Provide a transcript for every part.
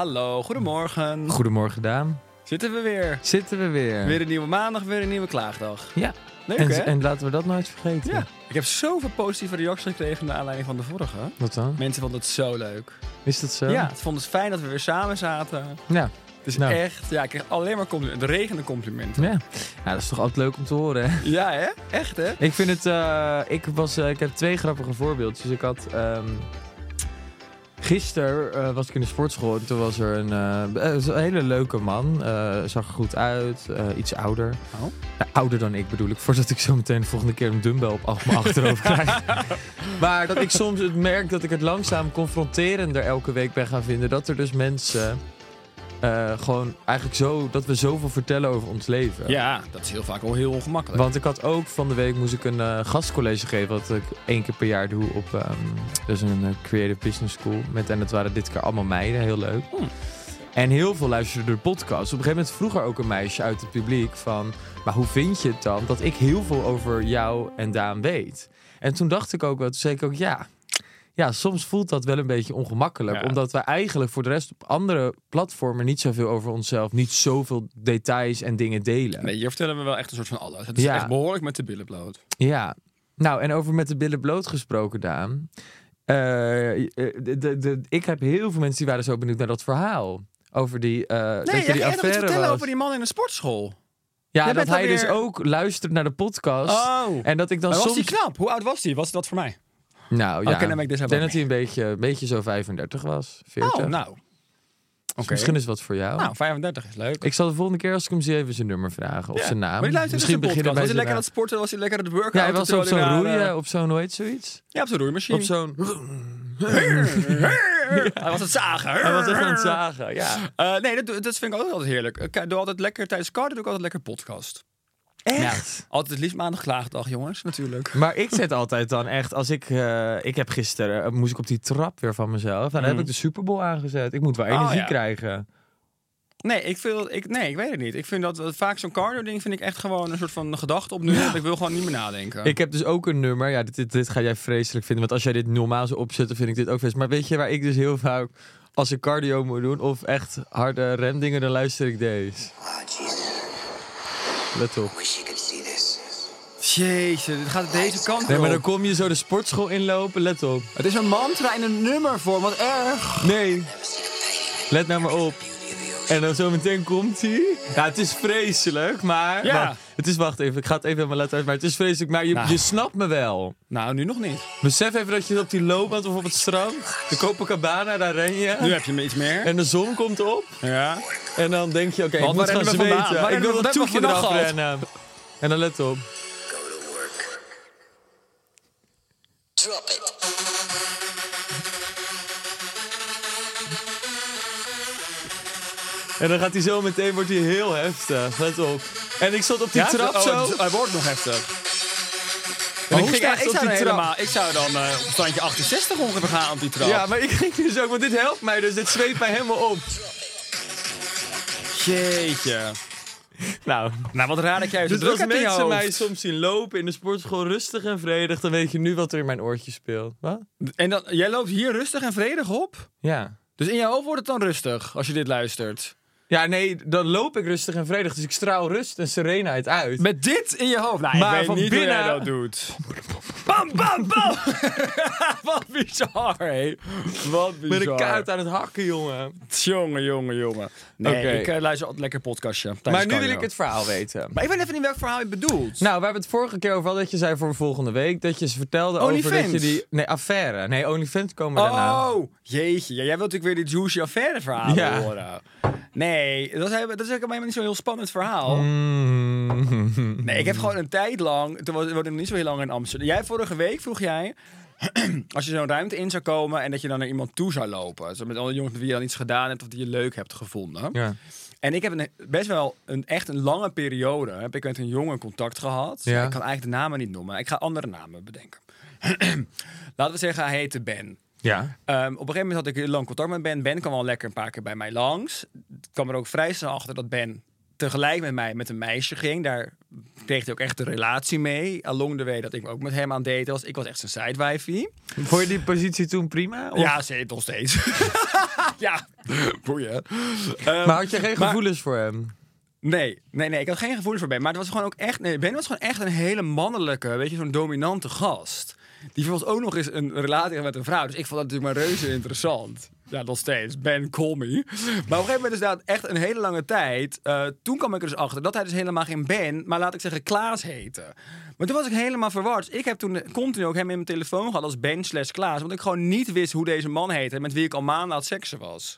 Hallo, goedemorgen. Goedemorgen, Daan. Zitten we weer? Zitten we weer. Weer een nieuwe maandag, weer een nieuwe klaagdag. Ja. Leuk En, hè? en laten we dat nooit vergeten. Ja, ik heb zoveel positieve reacties gekregen naar aanleiding van de vorige. Wat dan? Mensen vonden het zo leuk. Is dat zo? Ja, het vonden het fijn dat we weer samen zaten. Ja. Het is Nou. echt, ja, ik kreeg alleen maar complimenten. De regende complimenten. Ja. ja, dat is toch altijd leuk om te horen. hè? Ja, hè? Echt, hè? ik vind het... eh, ik, was, eh, ik heb twee grappige voorbeeldjes. Ik had... ehm Gisteren eh, was ik in de sportschool en toen was er een, eh, eh, een hele leuke man. zag er goed uit, iets ouder. Oh. Nou, ouder dan ik bedoel ik, voordat ik zo meteen de volgende keer een dumbbell op mijn achterhoofd krijg. maar dat ik soms het merk dat ik het langzaam confronterender elke week ben gaan vinden. Dat er dus mensen eh, gewoon eigenlijk zo, dat we zoveel vertellen over ons leven. Ja, dat is heel vaak wel heel ongemakkelijk. Want ik had ook van de week moest ik een eh, gastcollege geven, wat ik één keer per jaar doe op ehm dus een eh, Creative Business School. Met, en dat waren dit keer allemaal meiden, heel leuk. Hmm. En heel veel luisterden de podcast. Op een gegeven moment vroeg er ook een meisje uit het publiek van... maar hoe vind je het dan dat ik heel veel over jou en Daan weet? En toen dacht ik ook wel, toen zei ik ook ja... Ja, soms voelt dat wel een beetje ongemakkelijk. Ja. Omdat we eigenlijk voor de rest op andere platformen niet zoveel over onszelf, niet zoveel details en dingen delen. Nee, hier vertellen we wel echt een soort van alles. Het is Ja. echt behoorlijk met de billen bloot. Ja, nou en over met de billen bloot gesproken, Daan. Eh, de, de, de- ik heb heel veel mensen die waren zo benieuwd naar dat verhaal. Over die, eh Nee, dat je die affaire vertellen was. over die man in de sportschool. Ja, Jij dat hij dus ook luistert naar de podcast. Oh. En dat ik dan Maar was soms... hij knap? Hoe oud was hij? Was dat voor mij? Nou ja, dan ben ik dus ik denk dat hij een beetje, een beetje zo 35 was. 40. Oh, nou. Dus misschien is wat voor jou. Nou, 35 is leuk. Ik zal de volgende keer als ik hem zie even zijn nummer vragen. Of Ja. zijn naam. Maar die luisterde Misschien dus beginnen bij Was hij lekker aan het sporten? Was hij lekker aan het workout? Ja, hij was op zo'n roeien, op zo'n, hoe heet zoiets? Ja, op zo'n roeimachine. Op zo'n... Hij was het zagen. Hij was echt aan het zagen, ja. Eh, nee, dat, dat vind ik ook altijd heerlijk. Ik doe altijd lekker tijdens cardio doe ik altijd lekker podcast. Echt? Altijd het liefst maandag klaagdag, jongens, natuurlijk. Maar ik zet altijd dan echt, als ik, eh, ik heb gisteren, eh, moest ik op die trap weer van mezelf. En dan heb Mhm. ik de Super Bowl aangezet. Ik moet wel Oh, energie ja. krijgen. Nee, ik, wil, ik, nee, ik weet het niet. Ik vind dat dat vaak zo'n cardio ding vind ik echt gewoon een soort van gedachte op nu. want Ik wil gewoon niet meer nadenken. Ik heb dus ook een nummer. Ja, dit, dit, dit ga jij vreselijk vinden. Want als jij dit normaal zou opzetten, vind ik dit ook vreselijk. Maar weet je waar ik dus heel vaak, als ik cardio moet doen of echt harde remdingen, dan luister ik deze. Oh, Jesus. Let op. Jezus, dit gaat deze kant Nee, op. maar dan kom je zo de sportschool inlopen. Let op. Het is een mantra in een nummer voor, wat erg. Nee. Let nou maar op. En dan zometeen komt hij. Ja, het is vreselijk, maar... Ja. wacht, het is, wacht even, ik ga het even helemaal laten uit. Maar het is vreselijk, maar je, Nou. je snapt me wel. Nou, nu nog niet. Besef even dat je op die loopband of op het strand, de Copacabana, daar ren je. Nu heb je me iets meer. En de zon komt op. Ja. En dan denk je, oké, ik Want moet gaan zweten. Ik wil dat hebben toetje eraf rennen. En dan let op. Go to work. Drop it. En dan gaat hij zo meteen, wordt hij heel heftig. Let op. En ik zat op die Ja? trap Oh, zo. Hij wordt nog heftig. En ik ging echt ik zou die helemaal, ik zou dan eh, op standje 68 ongeveer gaan op die trap. Ja, maar ik ging dus ook, want dit helpt mij dus. Dit zweet mij helemaal op. Jeetje. Nou, Nou, wat raar dat jij zo dus druk als hebt in je mensen mij soms zien lopen in de sportschool rustig en vredig, dan weet je nu wat er in mijn oortje speelt. Wat? En dan, jij loopt hier rustig en vredig op? Ja. Dus in je hoofd wordt het dan rustig als je dit luistert? Ja, nee, dan loop ik rustig en vredig. Dus ik straal rust en serenheid uit. Met dit in je hoofd. Nou, Maar ik weet van niet hoe binnen- jij dat doet. Bam, bam, bam. Wat bizar, hé. Wat bizar. Met een kaart aan het hakken, jongen. Jongen, jongen, jongen. Nee, ik eh, luister altijd lekker podcastje. Maar nu wil ik het verhaal weten. Maar ik weet even niet welk verhaal je bedoelt. Nou, we hebben het vorige keer over dat je zei voor volgende week. Dat je ze vertelde over dat je die... Nee, affaire. Nee, OnlyFans komen daarna. Oh, jeetje. Ja, jij wilt natuurlijk weer die juicy affaire verhalen Ja. horen. Nee, dat is, dat is helemaal niet zo'n heel spannend verhaal. Mm. Nee, ik heb gewoon een tijd lang, toen was ik nog niet zo heel lang in Amsterdam. Jij vorige week vroeg jij, als je zo'n ruimte in zou komen en dat je dan naar iemand toe zou lopen. Zo met alle jongens met wie je dan iets gedaan hebt of die je leuk hebt gevonden. Ja. En ik heb een, best wel een echt een lange periode, heb ik met een jongen contact gehad. Ja. Ik kan eigenlijk de namen niet noemen. Ik ga andere namen bedenken. Laten we zeggen, hij heette Ben. Ja. Ehm, op een gegeven moment had ik lang contact met Ben. Ben kwam wel lekker een paar keer bij mij langs. Ik kwam er ook vrij snel achter dat Ben tegelijk met mij met een meisje ging. Daar kreeg hij ook echt een relatie mee. Along the way dat ik ook met hem aan het daten was. Ik was echt zijn sidewifi. Vond je die positie toen prima? Of- Ja, ze nog steeds. ja, boeien. Ehm, Maar had je geen maar- gevoelens voor hem? Nee, nee, nee, ik had geen gevoelens voor Ben. Maar het was gewoon ook echt. Nee, Ben was gewoon echt een hele mannelijke, weet je, zo'n dominante gast. Die vervolgens ook nog eens een relatie had met een vrouw. Dus ik vond dat natuurlijk maar reuze interessant. Ja, nog steeds. Ben, call me. Maar op een gegeven moment is dat echt een hele lange tijd. eh, toen kwam ik er dus achter dat hij dus helemaal geen Ben, maar laat ik zeggen Klaas heette. Maar toen was ik helemaal verward. Ik heb toen continu ook hem in mijn telefoon gehad als Ben slash Klaas. Want ik gewoon niet wist hoe deze man heette en met wie ik al maanden aan het seksen was.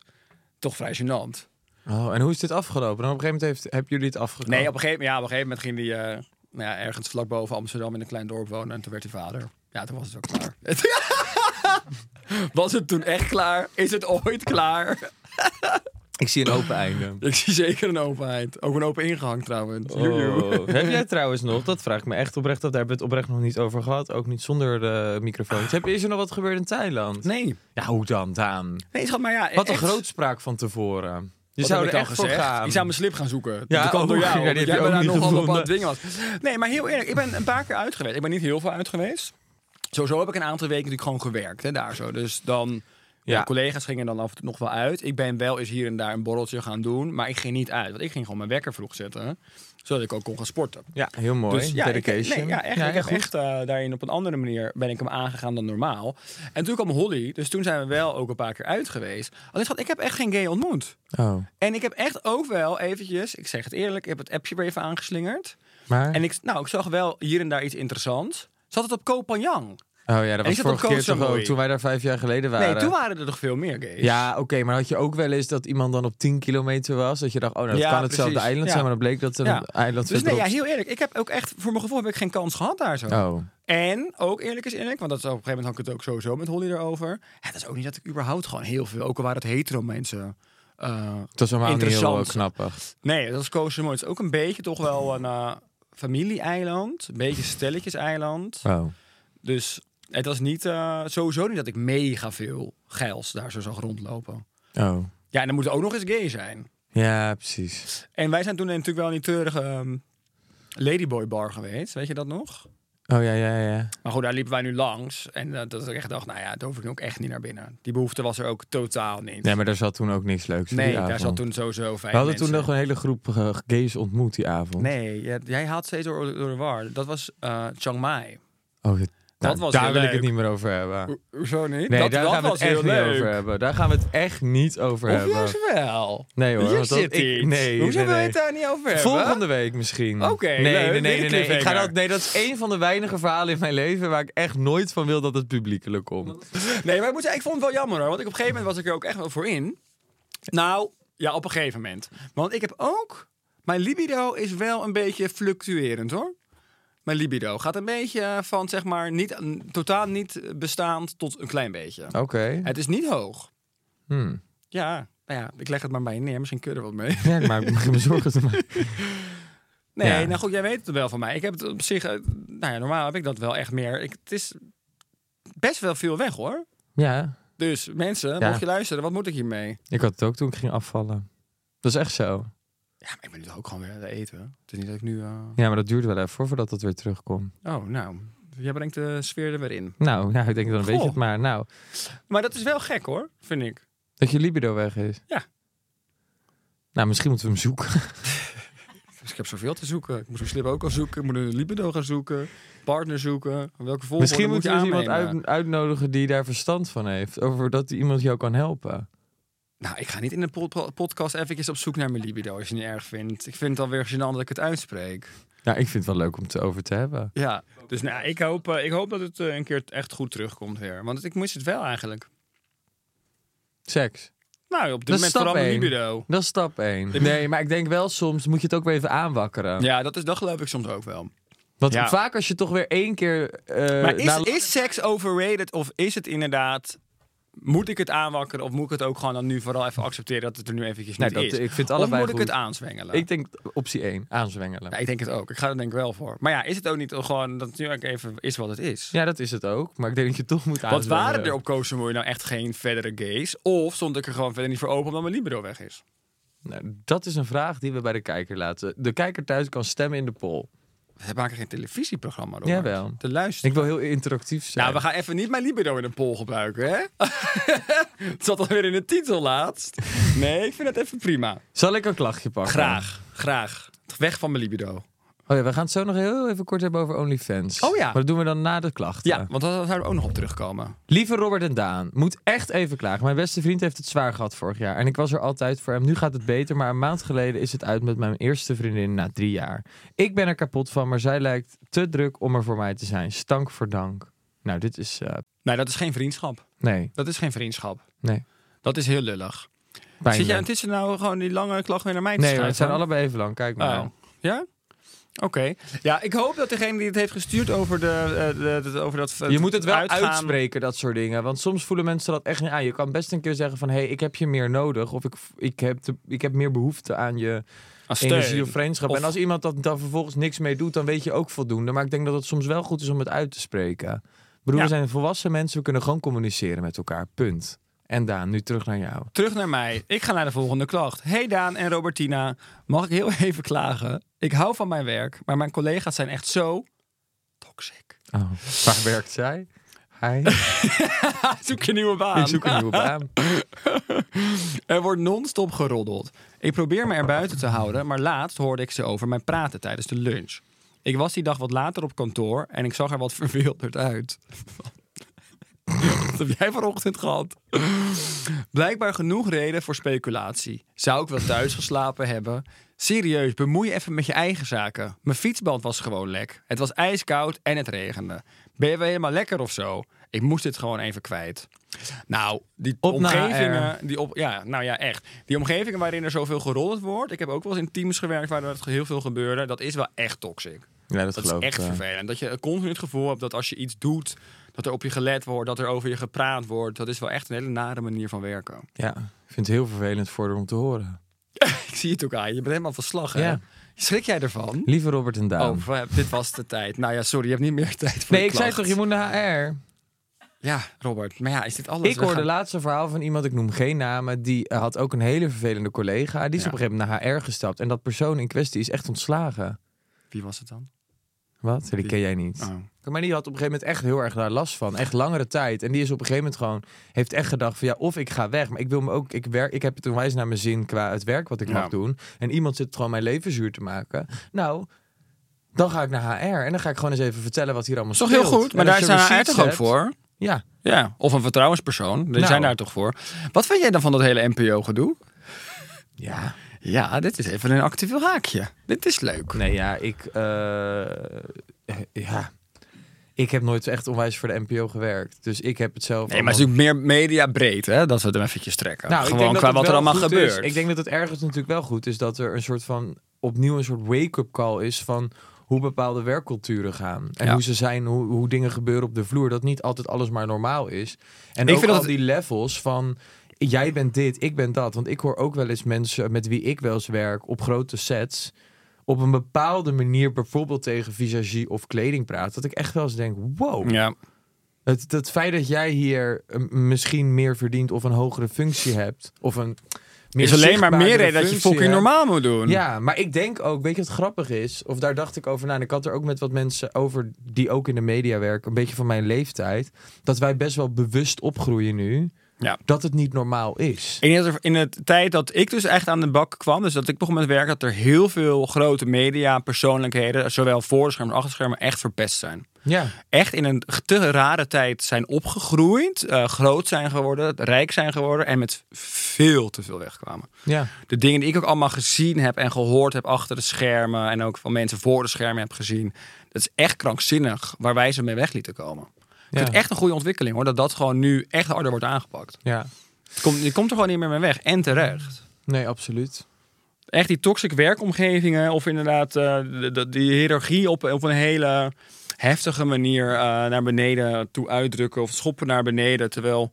Toch vrij gênant. Oh, en hoe is dit afgelopen? Dan op een gegeven moment heeft, hebben jullie het afgekomen? Nee, op een gegeven, ja, op een gegeven moment ging hij eh, nou ja, ergens vlak boven Amsterdam in een klein dorp wonen. En toen werd hij vader. Ja, toen was het ook klaar. was het toen echt klaar? Is het ooit klaar? Ik zie een open einde. Ik zie zeker een openheid. Ook een open ingang trouwens. Oh. Heb jij trouwens nog, dat vraag ik me echt oprecht, daar hebben we het oprecht nog niet over gehad, ook niet zonder de microfoons. Heb, is er nog wat gebeurd in Thailand? Nee. Ja, hoe dan, Daan? Nee, schat, maar ja. Wat een echt- grootspraak van tevoren. Je Wat zou er echt voor gezegd? gaan. Ik zou mijn slip gaan zoeken. Ja, dat door oh, jou. ja, die heb jij je ook niet nogal op aan gevonden. het dwingen was. Nee, maar heel eerlijk. Ik ben een paar keer uit geweest. Ik ben niet heel veel uit geweest. Sowieso heb ik een aantal weken natuurlijk gewoon gewerkt. Hè, daar zo. Dus dan... Ja. Ja. collega's gingen dan af en toe nog wel uit. Ik ben wel eens hier en daar een borreltje gaan doen. Maar ik ging niet uit. Want ik ging gewoon mijn wekker vroeg zetten. Zodat ik ook kon gaan sporten. Ja, heel mooi. Dus ja, ik, Dedication. nee, ja, echt, ik heb echt eh, daarin op een andere manier ben ik hem aangegaan dan normaal. En toen kwam Holly, dus toen zijn we wel ook een paar keer uit geweest. Alleen schat, ik heb echt geen gay ontmoet. Oh, En ik heb echt ook wel eventjes, ik zeg het eerlijk, ik heb het appje weer even aangeslingerd. maar... En ik, nou, ik zag wel hier en daar iets interessants. Zat het op Koh Phangan? oh ja, dat was vorige keer toch ook, toen wij daar vijf jaar geleden waren. Nee, toen waren er nog veel meer gays. Ja, oké, maar had je ook wel eens dat iemand dan op 10 kilometer was? Dat je dacht, oh, nou, dat Ja, kan hetzelfde eiland Ja. zijn, maar dan bleek dat een Ja. eiland Dus nee, ja, heel eerlijk. Ik heb ook echt, voor mijn gevoel heb ik geen kans gehad daar zo. Oh, En ook eerlijk is eerlijk, want dat is, op een gegeven moment had ik het ook sowieso met Holly erover. Ja, dat is ook niet dat ik überhaupt gewoon heel veel, ook al waren het hetero mensen. het was helemaal niet heel eh, knappig. nee, dat is Koh Samui. Het is ook een beetje toch wel een eh familie-eiland. Een beetje stelletjes-eiland. Oh. Dus het was niet, eh, sowieso niet dat ik mega veel geils daar zo zag rondlopen. Oh. Ja, en dan moet het ook nog eens gay zijn. Ja, precies. En wij zijn toen natuurlijk wel in die treurige ehm, Ladyboy bar geweest. Weet je dat nog? Oh ja, ja, ja. Maar goed, daar liepen wij nu langs. En eh, dat ik echt dacht, nou ja, daar hoef ik nu ook echt niet naar binnen. Die behoefte was er ook totaal niet. Nee, maar daar zat toen ook niks leuks in Nee, daar zat toen sowieso vijf We hadden toen nog een hele groep eh, gays ontmoet die avond. Nee, jij, jij haalt steeds door, door de war. Dat was eh Chiang Mai. Oh, Dat nou, was daar wil ik het niet meer over hebben. Hoezo niet? Nee, dat, daar dat gaan we was het echt heel niet leuk. over hebben. Daar gaan we het echt niet over Of hebben. juist wel. Nee hoor. Hier want dat- zit ik, nee, Hoezo nee, wil je het daar niet over hebben? Volgende week misschien. Oké, nee, leuk. nee, nee, nee, nee. Ik ga dat, nee, dat is één van de weinige verhalen in mijn leven waar ik echt nooit van wil dat het publiekelijk komt. Nee, maar ik, moet zeggen, ik vond het wel jammer hoor. Want ik, op een gegeven moment was ik er ook echt wel voor in. Nou, ja, op een gegeven moment. Want ik heb ook... Mijn libido is wel een beetje fluctuerend hoor. Mijn libido gaat een beetje van zeg maar niet, totaal niet bestaand tot een klein beetje. Oké. Het is niet hoog. Hmm. Ja, nou ja, ik leg het maar bij je neer. Misschien kun je er wat mee. Ja, ik maak me bezorgd. Nee, Ja. nou goed, jij weet het wel van mij. Ik heb het op zich... eh, Nou ja, normaal heb ik dat wel echt meer. Ik, het is best wel veel weg hoor. Ja, Dus mensen, Ja. mocht je luisteren, wat moet ik hiermee? ik had het ook toen ik ging afvallen. Dat is echt zo. Ja, maar ik ben nu ook gewoon weer aan het eten. Het is niet dat ik nu... eh, Ja, maar dat duurt wel even voordat het weer terugkomt. Oh, nou. Jij brengt de sfeer er weer in. Nou, ja, ik denk dan weet je Goh. het maar. Nou, Maar dat is wel gek hoor, vind ik. dat je libido weg is. Ja. Nou, misschien moeten we hem zoeken. Dus ik heb zoveel te zoeken. Ik moet een slip ook al zoeken. Ik moet een libido gaan zoeken. Partner zoeken. Welke volgorde misschien moet je we eens iemand uit- uitnodigen die daar verstand van heeft. Over dat iemand jou kan helpen. Nou, ik ga niet in de pod- podcast eventjes op zoek naar mijn libido als je het niet erg vindt. Ik vind het alweer gênant dat ik het uitspreek. Ja, ik vind het wel leuk om het over te hebben. Ja, dus nou, ik hoop, eh, ik hoop dat het eh, een keer echt goed terugkomt weer. Want ik mis het wel eigenlijk. Seks. Nou, op dit moment vooral mijn libido. Dat is stap 1. Nee, maar ik denk wel soms moet je het ook weer even aanwakkeren. Ja, dat, is, dat geloof ik soms ook wel. Want Ja. vaak als je toch weer één keer... eh, Maar is, na- is seks overrated of is het inderdaad... Moet ik het aanwakkeren of moet ik het ook gewoon dan nu vooral even accepteren dat het er nu eventjes Nee, niet dat- is? ik vind of allebei moet ik het aanzwengelen? Ik denk optie 1, aanzwengelen. Ja, ik denk het ook. Ik ga er denk ik wel voor. Maar ja, is het ook niet gewoon dat het nu even is wat het is? Ja, dat is het ook. Maar ik denk dat je toch moet Wat aanzwengelen. waren er op Kosovo nou echt geen verdere gays? Of stond ik er gewoon verder niet voor open omdat mijn libido weg is? Nou, dat is een vraag die we bij de kijker laten. De kijker thuis kan stemmen in de poll. We maken geen televisieprogramma, Robert. Jawel. Te luisteren. Ik wil heel interactief zijn. Nou, we gaan even niet mijn libido in een poll gebruiken, hè? het zat alweer in de titel laatst. Nee, ik vind het even prima. Zal ik een klachtje pakken? Graag, graag. Weg van mijn libido. Oh ja, we gaan het zo nog heel even kort hebben over OnlyFans. Oh ja. Maar dat doen we dan na de klachten. Ja, want daar zouden we ook nog op terugkomen. Lieve Robert en Daan, moet echt even klagen. Mijn beste vriend heeft het zwaar gehad vorig jaar. En ik was er altijd voor hem. Nu gaat het beter, maar een maand geleden is het uit met mijn eerste vriendin na drie jaar. Ik ben er kapot van, maar zij lijkt te druk om er voor mij te zijn. Stank voor dank. Nou, dit is... eh, Nee, dat is geen vriendschap. nee, Dat is geen vriendschap. nee. Dat is heel lullig. Pijnlijk. Zit jij intussen nou gewoon die lange klacht weer naar mij te Nee, schuiven? het zijn allebei even lang. Kijk maar. Oh. Ja? Oké. Ja, ik hoop dat degene die het heeft gestuurd over, de, eh, de, de- over dat... Je moet het wel uitgaan- uitspreken, dat soort dingen. Want soms voelen mensen dat echt niet aan. Je kan best een keer zeggen van... hé, hey, ik heb je meer nodig. Of ik, ik, heb, te- ik heb meer behoefte aan je energie of vriendschap. Of- En als iemand dat dan vervolgens niks mee doet... dan weet je ook voldoende. Maar ik denk dat het soms wel goed is om het uit te spreken. Ik bedoel, Ja. we zijn volwassen mensen. We kunnen gewoon communiceren met elkaar. Punt. En Daan, nu terug naar jou. Terug naar mij. Ik ga naar de volgende klacht. Hey Daan en Robertina, mag ik heel even klagen? Ik hou van mijn werk, maar mijn collega's zijn echt zo toxic. Oh. Waar werkt zij? Hij. Zoek je een nieuwe baan. Ik zoek een nieuwe baan. Er wordt non-stop geroddeld. Ik probeer me er buiten te houden, maar laatst hoorde ik ze over mij praten tijdens de lunch. Ik was die dag wat later op kantoor en ik zag er wat verwilderd uit. Wat heb jij vanochtend gehad? Blijkbaar genoeg reden voor speculatie. Zou ik wel thuis geslapen hebben? Serieus, bemoei je even met je eigen zaken. Mijn fietsband was gewoon lek. Het was ijskoud en het regende. Ben je wel helemaal lekker of zo? Ik moest dit gewoon even kwijt. Nou, die Op omgevingen, die op, ja, nou ja, echt. Die omgevingen waarin er zoveel gerold wordt. Ik heb ook wel eens in teams gewerkt waar er heel veel gebeurde. Dat is wel echt toxic. Ja, dat, Dat geloof is echt ik. vervelend. Dat je continu het gevoel hebt dat als je iets doet, dat er op je gelet wordt, dat er over je gepraat wordt. Dat is wel echt een hele nare manier van werken. Ja, ik vind het heel vervelend voor om te horen. Ik zie het ook aan je. Bent helemaal van slag, hè? Ja. Schrik jij ervan? Lieve Robert en Daan. Oh, wa- dit was de tijd. Nou ja, sorry, je hebt niet meer tijd voor nee, ik zei toch, je moet naar HR. Ja, Robert. Maar ja, is dit alles? Ik hoorde gaan- laatst een verhaal van iemand, ik noem geen namen, die eh, had ook een hele vervelende collega. Die is Ja. op een gegeven moment naar HR gestapt. En dat persoon in kwestie is echt ontslagen. Wie was het dan? Wat? Die ken jij niet. Oh. Maar die had op een gegeven moment echt heel erg daar last van. Echt langere tijd. En die is op een gegeven moment gewoon, heeft echt gedacht van ja, of ik ga weg. Maar ik wil me ook, ik werk, ik heb het onwijs naar mijn zin qua het werk wat ik Ja. mag doen. En iemand zit gewoon mijn leven zuur te maken. Nou, dan ga ik naar HR. En dan ga ik gewoon eens even vertellen wat hier allemaal is toch heel goed? Maar daar zijn HR toch ook voor? Ja. Ja, of een vertrouwenspersoon. Die Nou. zijn daar toch voor. Wat vind jij dan van dat hele NPO-gedoe? Ja. Ja, dit is even een actueel haakje. Dit is leuk. Nee, ja, ik. eh, ja. Ik heb nooit echt onwijs voor de NPO gewerkt. Dus ik heb het zelf. Nee, maar het is natuurlijk meer media breed, hè? Dat we het hem eventjes trekken. Nou, Gewoon qua wat er allemaal is. gebeurt. Ik denk dat het ergens natuurlijk wel goed is dat er een soort van opnieuw een soort wake-up call is van hoe bepaalde werkculturen gaan en Ja. hoe ze zijn, hoe, hoe dingen gebeuren op de vloer. Dat niet altijd alles maar normaal is. En Ik ook vind al dat- die levels van jij bent dit, ik ben dat. Want ik hoor ook wel eens mensen met wie ik wel eens werk op grote sets op een bepaalde manier bijvoorbeeld tegen visagie of kleding praten. Dat ik echt wel eens denk, wow. Ja. Het, het feit dat jij hier eh, misschien meer verdient of een hogere functie hebt. Of een is alleen maar meer reden dat je fucking hebt. normaal moet doen. Ja, maar ik denk ook, weet je wat grappig is? Of daar dacht ik over na. En ik had er ook met wat mensen over die ook in de media werken, een beetje van mijn leeftijd. Dat wij best wel bewust opgroeien nu. Ja. Dat het niet normaal is. Ik denk dat er in de tijd dat ik dus echt aan de bak kwam, dus dat ik begon met werken, dat er heel veel grote media, persoonlijkheden, zowel voor de schermen als achter de schermen, echt verpest zijn. Ja. Echt in een te rare tijd zijn opgegroeid, eh, groot zijn geworden, rijk zijn geworden en met veel te veel wegkwamen. Ja. De dingen die ik ook allemaal gezien heb en gehoord heb achter de schermen en ook van mensen voor de schermen heb gezien, dat is echt krankzinnig waar wij ze mee weg lieten komen. Ik vind Ja. het echt een goede ontwikkeling hoor, dat dat gewoon nu echt harder wordt aangepakt. Ja. Het komt, je komt er gewoon niet meer mee weg en terecht. Nee, absoluut. echt die toxic werkomgevingen of inderdaad eh, de, die hiërarchie op, op een hele heftige manier eh, naar beneden toe uitdrukken of schoppen naar beneden terwijl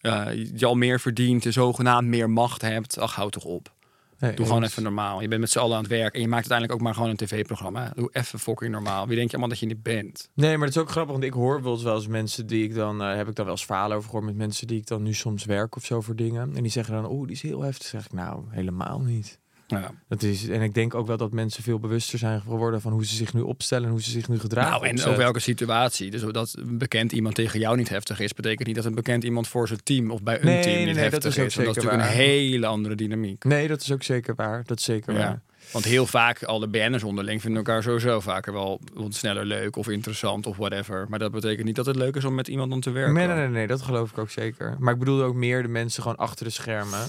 eh, je al meer verdient, je zogenaamd meer macht hebt. Ach, houd toch op. Nee, Doe gewoon even normaal. Je bent met z'n allen aan het werk en je maakt uiteindelijk ook maar gewoon een tv-programma. Doe even fucking normaal. Wie denk je allemaal dat je niet bent? Nee, maar het is ook grappig, want ik hoor wel eens wel eens mensen die ik dan, eh, heb ik dan wel eens verhalen over gehoord met mensen die ik dan nu soms werk of zo voor dingen. En die zeggen dan, oeh, die is heel heftig. zeg ik, nou, helemaal niet. Ja. Dat is, en ik denk ook wel dat mensen veel bewuster zijn geworden van hoe ze zich nu opstellen en hoe ze zich nu gedragen. Nou, en op ook set. welke situatie. Dus dat een bekend iemand tegen jou niet heftig is, betekent niet dat een bekend iemand voor zijn team of bij een Nee, team niet nee, heftig is ook is. Dat is natuurlijk een hele andere dynamiek. Nee, dat is ook zeker waar. Dat is zeker Ja. waar. Want heel vaak, al de BN'ers onderling vinden elkaar sowieso vaker wel wat sneller leuk of interessant of whatever. Maar dat betekent niet dat het leuk is om met iemand om te werken. Nee, nee, nee, nee, dat geloof ik ook zeker. Maar ik bedoelde ook meer de mensen gewoon achter de schermen.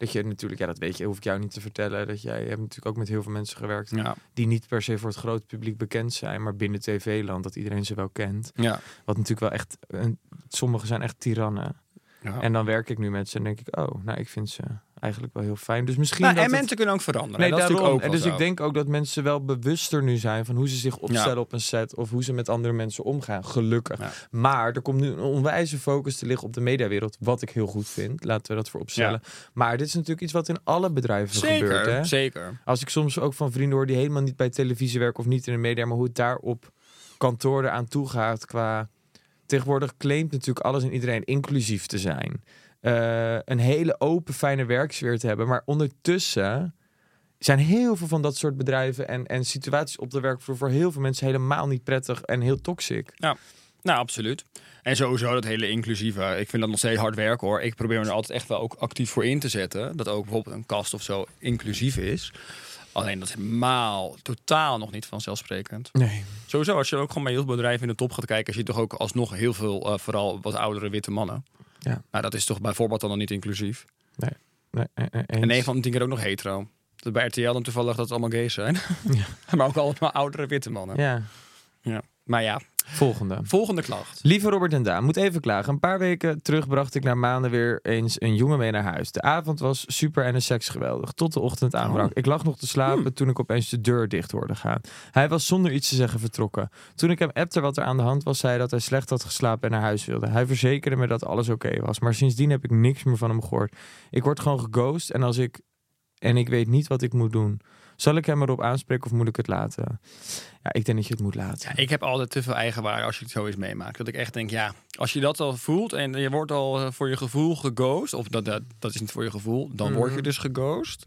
Dat je natuurlijk, ja, dat weet je, hoef ik jou niet te vertellen. Dat jij je hebt natuurlijk ook met heel veel mensen gewerkt Ja, die niet per se voor het grote publiek bekend zijn, maar binnen tv-land dat iedereen ze wel kent. ja. Wat natuurlijk wel echt, een, sommigen zijn echt tirannen. ja. En dan werk ik nu met ze en denk ik, oh, nou, ik vind ze eigenlijk wel heel fijn. Dus misschien Nou, dat en het- mensen kunnen ook veranderen. Nee, dat daarom. ook en dus ik denk ook dat mensen wel bewuster nu zijn van hoe ze zich opstellen op een set of hoe ze met andere mensen omgaan. Gelukkig. Ja. Maar er komt nu een onwijze focus te liggen op de mediawereld, wat ik heel goed vind. Laten we dat voor opstellen. Maar dit is natuurlijk iets wat in alle bedrijven Zeker, gebeurt. Hè? zeker. Als ik soms ook van vrienden hoor die helemaal niet bij televisie werken of niet in de media, maar hoe het daar op kantoor eraan toe gaat qua... Tegenwoordig claimt natuurlijk alles en iedereen inclusief te zijn. Eh, een hele open, fijne werksfeer te hebben. Maar ondertussen zijn heel veel van dat soort bedrijven en, en situaties op de werkvloer voor heel veel mensen helemaal niet prettig en heel toxic. Nou, absoluut. En sowieso dat hele inclusieve. Ik vind dat nog steeds hard werk hoor. Ik probeer me er altijd echt wel ook actief voor in te zetten. Dat ook bijvoorbeeld een kast of zo inclusief is. Alleen dat is helemaal totaal nog niet vanzelfsprekend. Nee. Sowieso, als je ook gewoon bij heel veel bedrijven in de top gaat kijken, zie je toch ook alsnog heel veel, eh, vooral wat oudere witte mannen. Ja. Nou, dat is toch bijvoorbeeld dan nog niet inclusief. nee, nee, nee, En een van de keer ook nog hetero. Dat bij RTL dan toevallig dat het allemaal gays zijn. maar ook allemaal oudere witte mannen. Ja, Ja. Maar ja, volgende. volgende klacht. Lieve Robert en Daan, moet even klagen. Een paar weken terug bracht ik na maanden weer eens een jongen mee naar huis. De avond was super en de seks geweldig. Tot de ochtend aanbrak. Ik lag nog te slapen toen ik opeens de deur dicht hoorde gaan. Hij was zonder iets te zeggen vertrokken. Toen ik hem appte wat er aan de hand was, zei hij dat hij slecht had geslapen en naar huis wilde. Hij verzekerde me dat alles oké was. Maar sindsdien heb ik niks meer van hem gehoord. Ik word gewoon geghost en als ik... En ik weet niet wat ik moet doen. Zal ik hem erop aanspreken of moet ik het laten? Ja, ik denk dat je het moet laten. Ja, ik heb altijd te veel eigenwaarde als je het zo eens meemaakt. Dat ik echt denk, ja, als je dat al voelt en je wordt al eh, voor je gevoel geghost, of dat, dat, dat is niet voor je gevoel, dan word je dus geghost.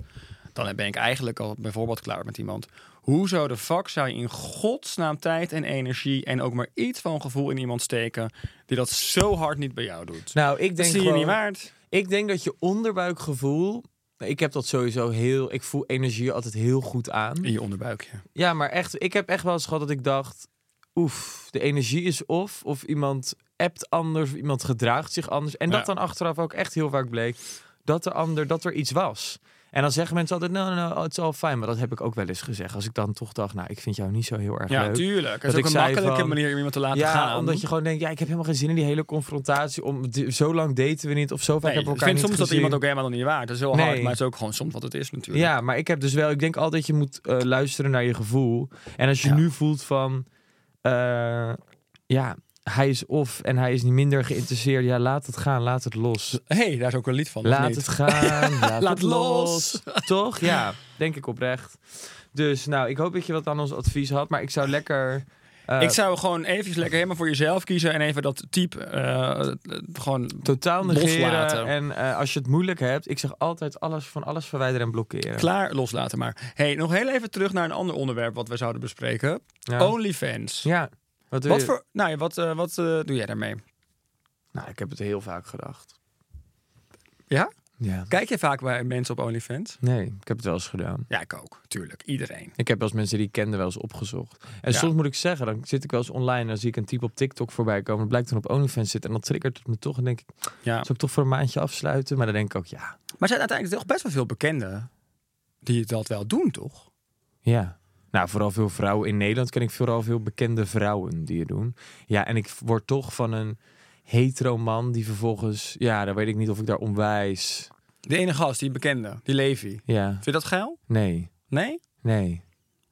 Dan ben ik eigenlijk al bijvoorbeeld klaar met iemand. Hoezo de fuck zou je in godsnaam tijd en energie en ook maar iets van gevoel in iemand steken die dat zo hard niet bij jou doet? Nou, ik dat denk zie je gewoon... niet waard. Ik denk dat je onderbuikgevoel. Ik heb dat sowieso heel. Ik voel energie altijd heel goed aan. In je onderbuikje. Ja, maar echt. Ik heb echt wel eens gehad dat ik dacht. Oef, de energie is off. Of iemand appt anders. Of iemand gedraagt zich anders. En dat Ja. dan achteraf ook echt heel vaak bleek. Dat de ander, dat er iets was. En dan zeggen mensen altijd, nou, nou, het is al fijn. Maar dat heb ik ook wel eens gezegd. Als ik dan toch dacht, nou, ik vind jou niet zo heel erg Ja, leuk. tuurlijk. Het Dat is ook ik een makkelijke van- manier om iemand te laten Ja, gaan. omdat je gewoon denkt, ja, ik heb helemaal geen zin in die hele confrontatie. Om, zo lang daten we niet. Of zo vaak Nee, hebben we ik elkaar vind niet soms dat iemand ook helemaal niet waard. Dat is heel hard, Nee. maar het is ook gewoon soms wat het is natuurlijk. Ja, maar ik heb dus wel, ik denk altijd je moet eh, luisteren naar je gevoel. En als je Ja. nu voelt van, eh, ja, hij is off en hij is niet minder geïnteresseerd. Ja, laat het gaan, laat het los. Hé, hey, daar is ook een lied van. of Laat het gaan, laat, Laat het los. los. Toch? Ja, denk ik oprecht. Dus nou, ik hoop dat je wat aan ons advies had, maar ik zou lekker... eh, ik zou gewoon even lekker helemaal voor jezelf kiezen en even dat type eh, gewoon totaal negeren. loslaten. En eh, als je het moeilijk hebt, ik zeg altijd alles van alles verwijderen en blokkeren. klaar loslaten. Maar hey, nog heel even terug naar een ander onderwerp wat we zouden bespreken. Ja. OnlyFans. Ja. Wat, doe Wat je- voor, nou ja, wat, eh, wat eh, doe jij daarmee? Nou, ik heb het heel vaak gedacht. Ja? Ja. Kijk je vaak bij mensen op OnlyFans? Nee, ik heb het wel eens gedaan. Ja, ik ook. Tuurlijk. Iedereen. Ik heb wel eens mensen die ik kende wel eens opgezocht. En Ja. soms moet ik zeggen, dan zit ik wel eens online en dan zie ik een type op TikTok voorbij komen. Dat blijkt dan op OnlyFans zitten en dan triggert het me toch. En denk ik, Ja. zou ik toch voor een maandje afsluiten? Maar dan denk ik ook, ja, Maar zijn uiteindelijk toch best wel veel bekenden die dat wel doen, toch? ja. Nou, vooral veel vrouwen. In Nederland ken ik vooral veel bekende vrouwen die het doen. Ja, en ik word toch van een hetero man die vervolgens... Ja, dan weet ik niet of ik daar onwijs... De ene gast, die bekende, die Levi. Ja, Vind je dat geil? nee, Nee? nee.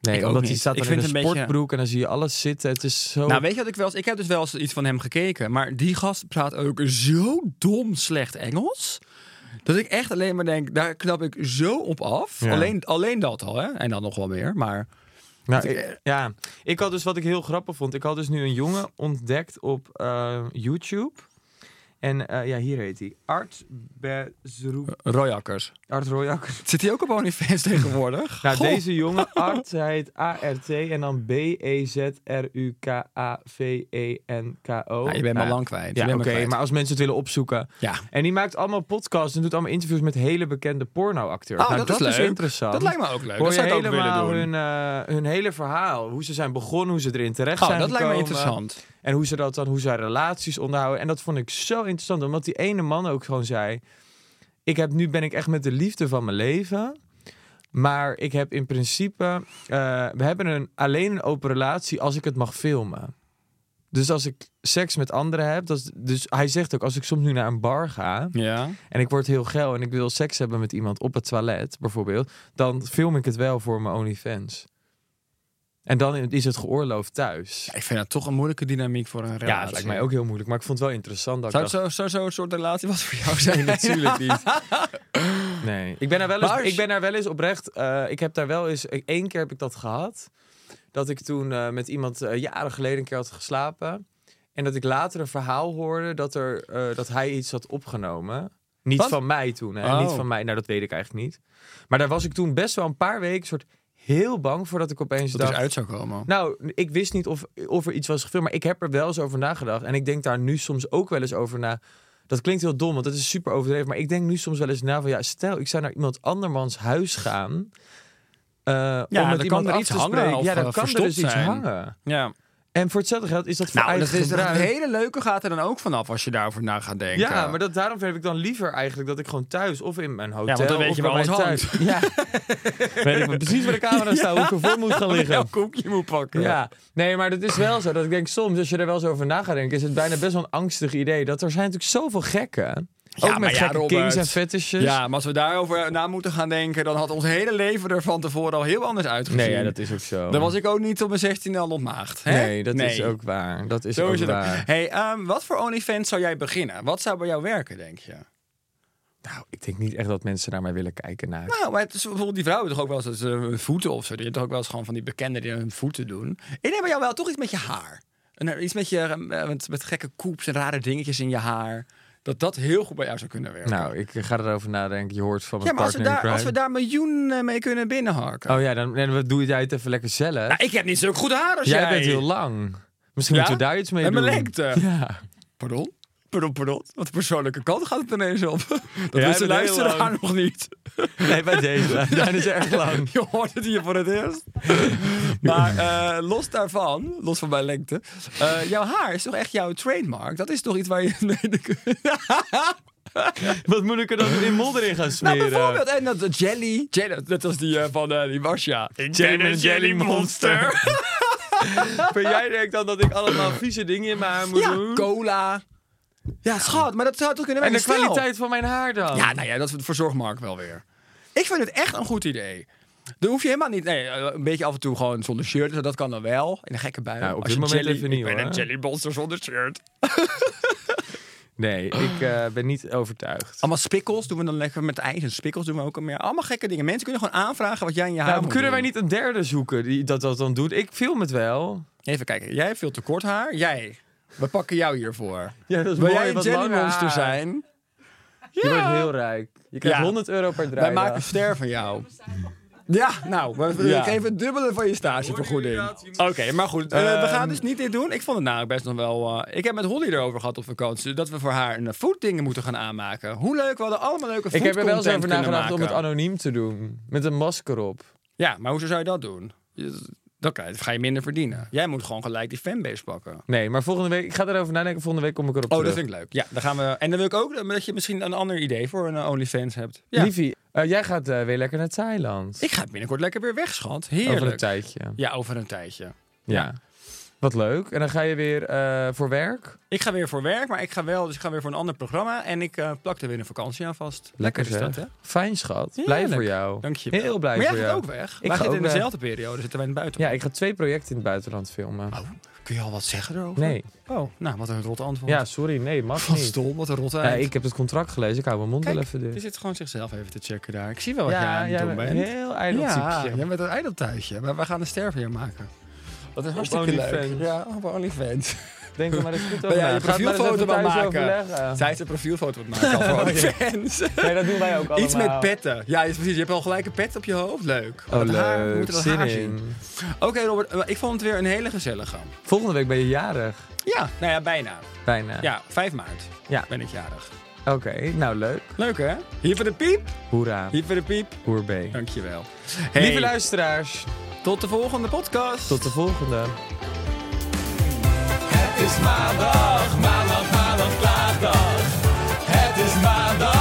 Nee, Ik omdat hij staat Ik in een een beetje- sportbroek en dan zie je alles zitten. Het is zo... Nou, weet je wat ik wel eens... Ik heb dus wel eens iets van hem gekeken. Maar die gast praat ook zo dom slecht Engels. Dat ik echt alleen maar denk, daar knap ik zo op af. Ja. Alleen, alleen dat al, hè? En dan nog wel meer. Maar Nou, ik- ik- ja, ik had dus wat ik heel grappig vond. Ik had dus nu een jongen ontdekt op eh, YouTube. En eh, ja, hier heet hij. Art Bezroep. Royakkers. Art Royak. Zit hij ook op OnlyFans tegenwoordig? Nou, Goh. deze jongen, Art, hij heet A-R-T en dan B-E-Z-R-U-K-A-V-E-N-K-O. Je bent me al Nou, lang kwijt. Je Ja, bent oké, maar als mensen het willen opzoeken. Ja. En die maakt allemaal podcasts en doet allemaal interviews met hele bekende pornoacteurs. Oh, nou, dat is leuk. interessant. Dat lijkt me ook leuk. Hoor dat zou je ik ook willen helemaal doen. hun, eh, hun hele verhaal. Hoe ze zijn begonnen, hoe ze erin terecht Oh, zijn dat lijkt me interessant. En hoe ze dat dan, hoe zij relaties onderhouden. En dat vond ik zo interessant, omdat die ene man ook gewoon zei: ik heb nu ben ik echt met de liefde van mijn leven. Maar ik heb in principe, eh, we hebben een, alleen een open relatie als ik het mag filmen. Dus als ik seks met anderen heb, dat is, dus hij zegt ook als ik soms nu naar een bar ga Ja. en ik word heel geil en ik wil seks hebben met iemand op het toilet bijvoorbeeld, dan film ik het wel voor mijn OnlyFans. En dan is het geoorloofd thuis. Ja, Ik vind dat toch een moeilijke dynamiek voor een relatie. Ja, het lijkt mij ook heel moeilijk. Maar ik vond het wel interessant. Dat Zou het dacht, zo, zo, zo'n soort relatie was voor jou zijn? natuurlijk niet. Nee, ik ben daar wel eens, Maar ik ben daar wel eens oprecht. eh, ik heb daar wel eens. één keer heb ik dat gehad. Dat ik toen eh, met iemand eh, jaren geleden een keer had geslapen. En dat ik later een verhaal hoorde dat, er, dat hij iets had opgenomen. Niet Wat? van mij toen. Hè? Oh. Niet van mij. Nou, dat weet ik eigenlijk niet. Maar daar was ik toen best wel een paar weken soort heel bang voor dat ik opeens Dat dacht. er uit zou komen. Nou, ik wist niet of, of er iets was gefilmd, maar ik heb er wel eens over nagedacht. En ik denk daar nu soms ook wel eens over na. Dat klinkt heel dom, want dat is super overdreven. Maar ik denk nu soms wel eens na van, ja, stel, ik zou naar iemand andermans huis gaan. eh, Ja, om dan met kan iemand er af iets hangen ja, dan kan er dus iets hangen. Ja. En voor hetzelfde geld is dat voor Nou, dat is het uitgebreid. hele leuke gaat er dan ook vanaf als je daarover na gaat denken. Ja, maar dat, daarom heb ik dan liever eigenlijk dat ik gewoon thuis of in mijn hotel want dan weet of je bij waar alles thuis. Ja. weet ik precies waar de camera staat, hoe ik ervoor moet gaan liggen. Welk koekje moet pakken. Ja, nee, maar dat is wel zo. Dat ik denk soms, als je er wel eens over na gaat denken, is het bijna best wel een angstig idee. Dat er zijn natuurlijk zoveel gekken. Ja, ook maar met ja, gekke Robert. kings en fetishes. Ja, maar als we daarover na moeten gaan denken, dan had ons hele leven er van tevoren al heel anders uitgezien. Nee, ja, dat is ook zo. Dan was ik ook niet op mijn 16 al ontmaagd. Hè? Nee, dat is ook waar. Dat is Zo ook is het ook. waar. Hey, ehm, wat voor OnlyFans zou jij beginnen? Wat zou bij jou werken, denk je? Nou, ik denk niet echt dat mensen naar mij willen kijken. Naar. Nou, maar het is bijvoorbeeld die vrouwen toch ook wel eens hun voeten of zo. Die hebben toch ook wel eens gewoon van die bekenden die hun voeten doen. Ik denk bij jou wel toch iets met je haar. En er- iets met je eh, met, met gekke koeps en rare dingetjes in je haar. Dat dat heel goed bij jou zou kunnen werken. Nou, ik ga erover nadenken. Je hoort van ja, mijn maar als we, daar, als we daar miljoen eh, mee kunnen binnenharken. Oh ja, dan, dan doe jij het even lekker zelf. Nou, ik heb niet zulk goed haar als jij, jij. bent heel lang. Misschien Ja? moeten we daar iets mee En doen. mijn lengte. Ja. Pardon? Pardon, pardon. Wat de persoonlijke kant gaat het ineens op. Dat Jij wist de lang. nog niet. Nee, bij deze. Dat is erg lang. Je hoort het hier voor het eerst. Maar eh, los daarvan, los van mijn lengte. eh, jouw haar is toch echt jouw trademark? Dat is toch iets waar je Wat moet ik er dan in modder in gaan Nou, smeren? bijvoorbeeld. En dat jelly. jelly dat was die eh, van eh, die Masha. Ik ben een jelly monster. Maar jij denkt dan dat ik allemaal vieze dingen in mijn haar moet Ja, doen? cola. Ja, schat, maar dat zou toch kunnen En de kwaliteit van mijn haar dan? Ja, nou ja, dat verzorgt Mark wel weer. Ik vind het echt een goed idee. Dan hoef je helemaal niet... Nee, eh, een beetje af en toe gewoon zonder shirt. zo, Dat kan dan wel. In een gekke bui. Nou, op Als dit moment jelly, even niet, Ik ben hoor. een jelly monster zonder shirt. Nee, ik eh, ben niet overtuigd. Allemaal spikkels doen we dan lekker met ijs en spikkels doen we ook al meer. Allemaal gekke dingen. Mensen kunnen gewoon aanvragen wat jij in je haar Nou, kunnen wij niet een derde zoeken die dat, dat dan doet? Ik film het wel. Even kijken. Jij hebt veel te kort haar. Jij. We pakken jou hiervoor. Ja, dat is Wil mooi, jij een wat jelly langer monster haar. zijn? Je wordt heel rijk. Je krijgt Ja. 100 euro per Wij draai. maken ster van jou. Ja, nou, we, we Ja. geven het dubbele van je stagevergoeding. Oké, maar goed, eh, we Ehm. gaan dus niet dit doen. Ik vond het namelijk best nog wel... eh, ik heb met Holly erover gehad op vakantie... dat we voor haar een food-dingen moeten gaan aanmaken. Hoe leuk, we hadden allemaal leuke Ik heb er wel eens food-content over kunnen nagedacht om het maken. anoniem te doen. Met een masker op. Ja, maar hoezo zou je dat doen? Je- Dan ga je minder verdienen. Jij moet gewoon gelijk die fanbase pakken. Nee, maar volgende week... Ik ga erover nadenken. Volgende week kom ik erop Oh, terug. dat vind ik leuk. Ja, dan gaan we. En dan wil ik ook dat je misschien een ander idee voor een eh, OnlyFans hebt. Ja. Liefie, eh, jij gaat eh, weer lekker naar Thailand. Ik ga binnenkort lekker weer weg, schat. Over Heerlijk. een tijdje. Ja, over een tijdje. Ja. Wat leuk. En dan ga je weer eh, voor werk. Ik ga weer voor werk, maar ik ga wel, dus ik ga weer voor een ander programma. En ik eh, plak er weer een vakantie aan vast. Lekker is zeg. dat, hè? Fijn schat. Blij voor jou. Dank je. Heel blij maar voor jij gaat jou. ook weg. Ik Wij ga zitten in weg. dezelfde periode, zitten wij in het buitenland. Ja, ik ga twee projecten in het buitenland filmen. Oh, kun je al wat zeggen erover? Nee. Oh, nou, wat een rot antwoord. Ja, sorry. Nee, mag Wat niet. stom, wat een rot Ja, ik heb het contract gelezen. Ik hou mijn mond Kijk, wel even Je dicht. zit gewoon zichzelf even te checken daar. Ik zie wel wat jij aan het doen bent heel ijdel Ja, jij bent een ijdeltuitje. Maar we gaan een ster van je maken. Dat is hartstikke leuk. Ja, op OnlyFans. Denk er maar eens goed over na. je maar profielfoto thuis maken? Zij is een profielfoto het maken voor OnlyFans. Nee, dat doen wij ook allemaal. Iets met petten. Ja, is precies. Je hebt al gelijk een pet op je hoofd. Leuk. Oh, Dat haar, we leuk. moeten dat haar zien. Oké, Robert. eh, Ik vond het weer een hele gezellige. Volgende week ben je jarig. Ja, nou ja, bijna. Bijna. Ja, 5 maart Ja. ben ik jarig. Oké, nou leuk. Leuk hè? Hier voor de piep. Hoera. Hier voor de piep. Hoerbee. Dankjewel. Lieve Hey, luisteraars, tot de volgende podcast. tot de volgende. Het is maandag, maandag, maandag, klaagdag. Het is maandag, maandag,